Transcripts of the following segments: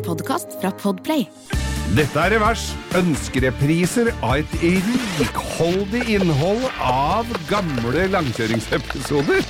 En podkast fra Podplay. Dette er Revers. Ønskerepriser av et rikholdig innhold av gamle langkjøringsepisoder.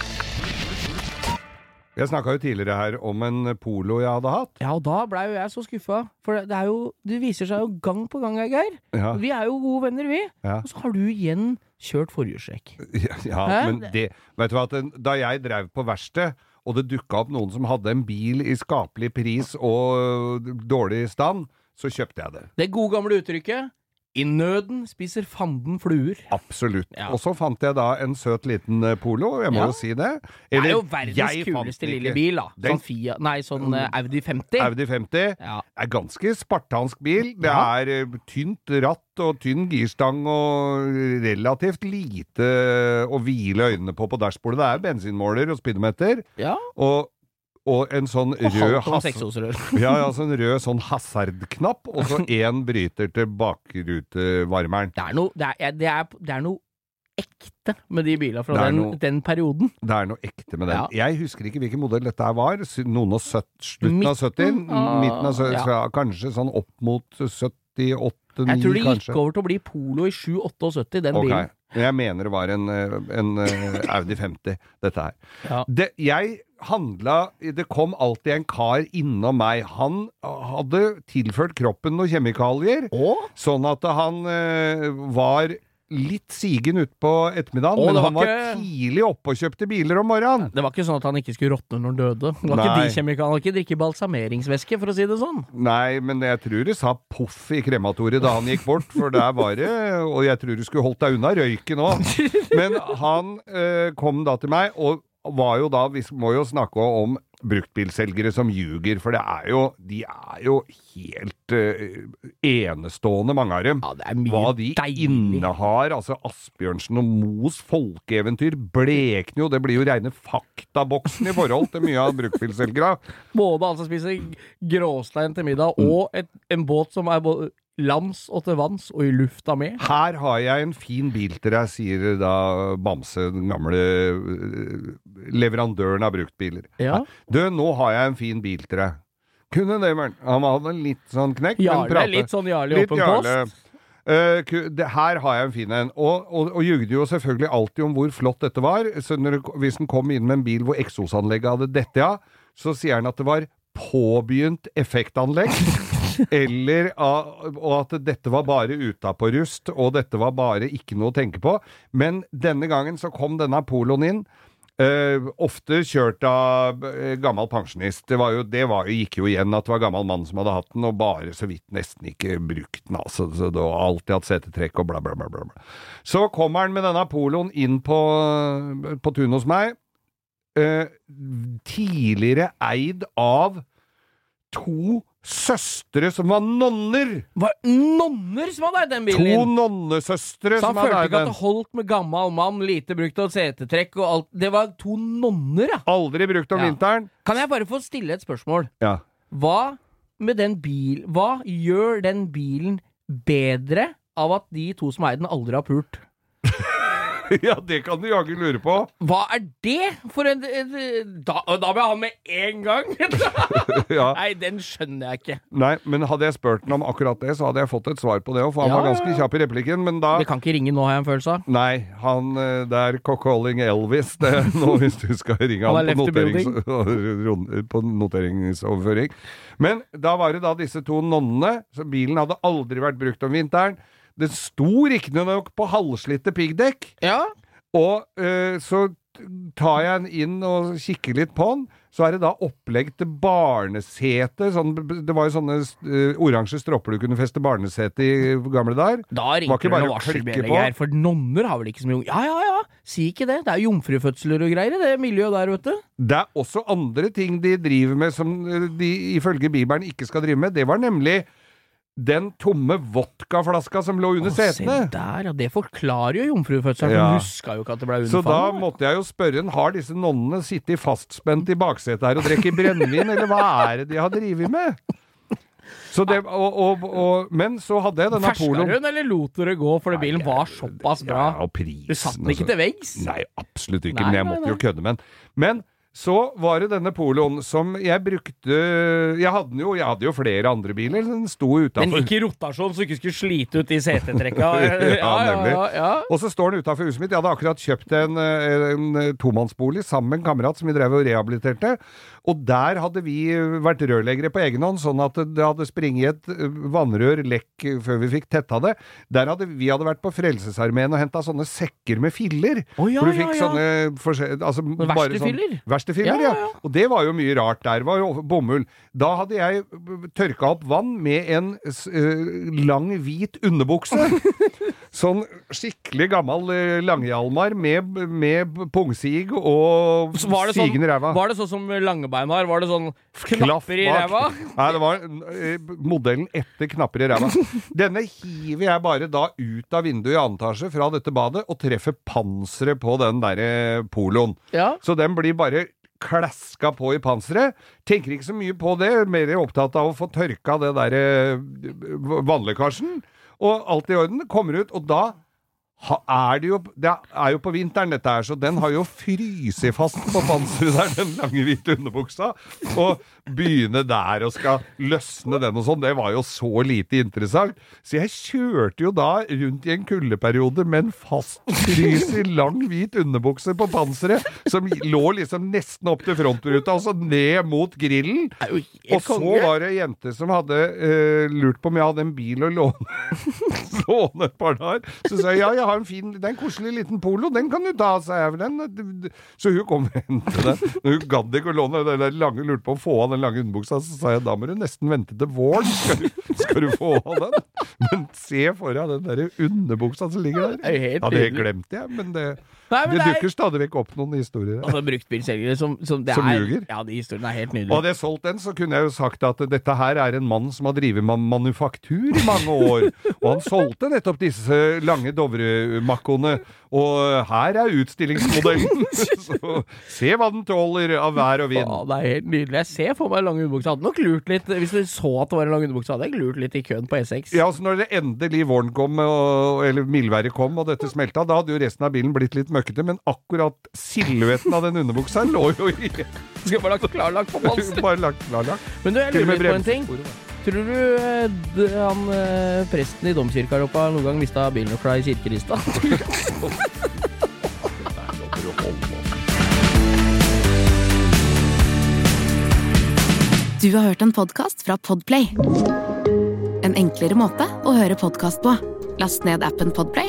Jeg snakka jo tidligere her om en polo jeg hadde hatt. Ja, og da blei jo jeg så skuffa. For det, er jo Det viser seg jo gang på gang, Geir. Ja. Vi er jo gode venner, vi. Ja. Og så har du igjen kjørt forhjulstrekk. Ja, ja men det Vet du hva, at da jeg drev på verksted, og det dukka opp noen som hadde en bil i skapelig pris og dårlig stand, så kjøpte jeg det. Det gode gamle uttrykket 'I nøden spiser fanden fluer'. Absolutt. Ja. Og så fant jeg da en søt liten øh, polo, jeg må Ja. jo si det. Det er jo verdens kuleste lille bil, da. Den- Sånn, Fia, nei, sånn uh, Audi 50. Audi 50. Ja. er ganske spartansk bil. Det er uh, tynt ratt og tynn girstang og relativt lite å hvile øynene på på dashbordet. Det er bensinmåler og speedometer ja. og, og en sånn Og rød hasard, ja, ja, sånn rød sånn hasardknapp, og så én bryter til bakrutevarmeren. Det er noe, det er, det er, det er noe ekte med de bilene fra den, noe- den perioden. Det er noe ekte med den. Ja. Jeg husker ikke hvilken modell dette var. Noen og søtt, slutten av 70? Midten av- 70, ja. Kanskje sånn opp mot 78, 9 Jeg tror det gikk kanskje. over til å bli Polo i 778, den okay. bilen. Jeg mener det var en, eh, en eh, Audi 50, dette her. Ja. Det, jeg handla Det kom alltid en kar innom meg. Han hadde tilført kroppen noen kjemikalier, Åh? sånn at han eh, var litt sigen utpå ettermiddagen, Åh, men det var han var ikke- tidlig oppe og kjøpte biler om morgenen. det var ikke sånn at han ikke skulle råtne når han døde. Det var Nei. ikke de kjemikaliene. Han hadde ikke drikke balsameringsvæske, for å si det sånn. Nei, men jeg tror det sa poff i krematoriet da han gikk bort, for der var det Og jeg tror du skulle holdt deg unna røyken òg. Men han eh, kom da til meg, og var jo da Vi må jo snakke om bruktbilselgere som ljuger, for det er jo De er jo helt uh, enestående, mange av dem. Ja, det er mye Hva de deilig. innehar. Altså Asbjørnsen og Moes folkeeventyr blekner jo. Det blir jo reine faktaboksen i forhold til mye av bruktbilselgere. Både han som spiser gråstein til middag, og et, en båt som er både lands og til vanns og i lufta med. Her har jeg en fin bil til deg, sier da Bamse, den gamle øh, leverandøren av bruktbiler. Ja. Du, nå har jeg en fin bil til deg. Kunne det vært Han hadde litt sånn knekk, men Jarle, prate- litt sånn Jarle åpen post. Uh, det, her har jeg en fin en. Og, og, og jugde jo selvfølgelig alltid om hvor flott dette var. Så når, hvis han kom inn med en bil hvor eksosanlegget hadde dette av, så sier han at det var påbegynt effektanlegg. Eller og at dette var bare utapå rust, og dette var bare ikke noe å tenke på. Men denne gangen så kom denne poloen inn. Uh, ofte kjørt av uh, gammel pensjonist. Det, var jo, det var, jo- gikk jo igjen at det var gammel mann som hadde hatt den, og bare så vidt nesten ikke brukt den. Altså, så det var alltid hatt setetrekk og bla, bla, bla. bla. Så kommer han med denne poloen inn på, på tunet hos meg. Uh, tidligere eid av to søstre som var nonner! Var nonner som hadde eid den bilen? To nonnesøstre som hadde eid den. Så han følte ikke at det holdt med gammel mann, lite brukt og setetrekk og alt. Det var to nonner, ja! Aldri brukt om Ja. vinteren. Kan jeg bare få stille et spørsmål? Ja. Hva med den bil Hva gjør den bilen bedre av at de to som eier den, aldri har pult? ja, det kan du jaggu lure på. Hva er det for en, en da, da vil jeg ha med én gang! Ja. Nei, den skjønner jeg ikke. Nei, men hadde jeg spurt ham om akkurat det, så hadde jeg fått et svar på det òg, for han Ja, var ganske kjapp i replikken. Men da Det kan ikke ringe nå, har jeg en følelse av. Nei, han eh, Det er cock-calling Elvis, det er nå hvis du skal ringe Han han på, noterings, på noteringsoverføring. Men da var det da disse to nonnene, så bilen hadde aldri vært brukt om vinteren. Det sto riktignok på halvslitte piggdekk, Ja, og eh, så tar jeg den inn og kikker litt på den. Så er det da opplegg til barnesete. Sånn, det var jo sånne uh, oransje stropper du kunne feste barnesete i gamle dager. Da ringte det noen noe å klikke varselbjelle. For nonner har vel ikke så mye Ja, ja, ja, si ikke det. Det er jomfrufødsler og greier i det miljøet der, vet du. Det er også andre ting de driver med som eh, de ifølge Bibelen ikke skal drive med. Det var nemlig den tomme vodkaflaska som lå under setene se der, ja. Det forklarer jo jomfrufødselen. Ja. Hun huska jo ikke at det ble Så da måtte jeg jo spørre henne har disse nonnene sittet fastspent i baksetet her og drukket brennevin, eller hva er det de har drevet med? Så det, og, og, og, men så hadde jeg denne Ferska poloen hun, eller lot dere gå fordi bilen var såpass bra? Ja, prisen Du satt den ikke til veggs? Nei, absolutt ikke, Nei, men jeg nei, måtte jo nei. kødde med den. Men så var det denne poloen som jeg brukte Jeg hadde jo, jeg hadde jo flere andre biler. Den sto Men ikke i rotasjon, så du ikke skulle slite ut de setetrekka. Ja, nemlig. ja, ja. Og så står den utafor huset mitt. Jeg hadde akkurat kjøpt en, en tomannsbolig sammen med en kamerat som vi drev og rehabiliterte. Og der hadde vi vært rørleggere på egen hånd, sånn at det hadde springet et vannrør lekk før vi fikk tetta det. Der hadde vi hadde vært på Frelsesarmeen og henta sånne sekker med filler. Oh, ja, for du fikk ja. sånne. Altså, bare verkstedfiller? Sånn, verkstedfiller, Ja, ja, ja. Og det var jo mye rart der. var jo bomull. Da hadde jeg tørka opp vann med en eh, lang, hvit underbukse. Sånn skikkelig gammel uh, langhjalmar med, med pungsig og sigen Var sånn, sigende ræva. var det sånn som Langebein har? Var det sånn knapper i ræva? Nei, det var eh, modellen etter knapper i ræva. Denne hiver jeg bare da ut av vinduet i annen etasje fra dette badet og treffer panseret på den derre poloen. Ja. Så den blir bare klaska på i panseret. Tenker ikke så mye på det, mer opptatt av å få tørka det derre vannlekkasjen. Og alt i orden. Kommer ut, og da er det jo Det er jo på vinteren, dette her, så den har jo fryst fast på panseret der, den lange, hvite underbuksa. Og begynne der og skal løsne den og sånn, det var jo så lite interessant. Så jeg kjørte jo da rundt i en kuldeperiode med en fastfryst lang, hvit underbukse på panseret, som lå liksom nesten opp til frontruta, og så ned mot grillen. Og så var det ei jente som hadde uh, lurt på om jeg hadde en bil å låne, låne et par dager. Så sa jeg ja, jeg har en fin, det er en koselig liten polo, den kan du ta, sa jeg. Den. Så hun kom og hentet den. Men Hun gadd ikke å låne den lange, lurte på å få av den lange underbuksa, så sa jeg da må du nesten vente til våren, skal du, skal du få av den. Men se for deg den der underbuksa som ligger er der. Ja, det glemte jeg, men det, Nei, men det det er- dukker stadig vekk opp noen historier. Altså bruktbilselgere som, som, Som er, ljuger? Ja, de historiene er helt nydelige. hadde jeg solgt den, så kunne jeg jo sagt at dette her er en mann som har drevet med manufaktur i mange år. Og han solgte nettopp disse lange Dovremakkoene. Og her er utstillingsmodellen. Så se hva den tåler av vær og vind. Ja, det er helt nydelig. Jeg ser for meg lang underbukse. Hadde nok lurt litt Hvis du så at det var en lang underbukse, hadde jeg lurt litt i køen på E6. Ja, altså Når det endelig våren kom, og, eller mildværet kom, og dette smelta, da hadde jo resten av bilen blitt litt møkkete, men akkurat silhuetten av den underbuksa lå jo i Skal bare lagt klarlagt på panseret. Bare lagt klarlagt. Men du, jeg lurer litt på en ting. Tror du eh, han eh, presten i domkirka her oppe noen gang mista bilnøkla i kirkelista? Du har hørt en podcast fra Podplay. En enklere måte å høre podcast på. Last ned appen Podplay,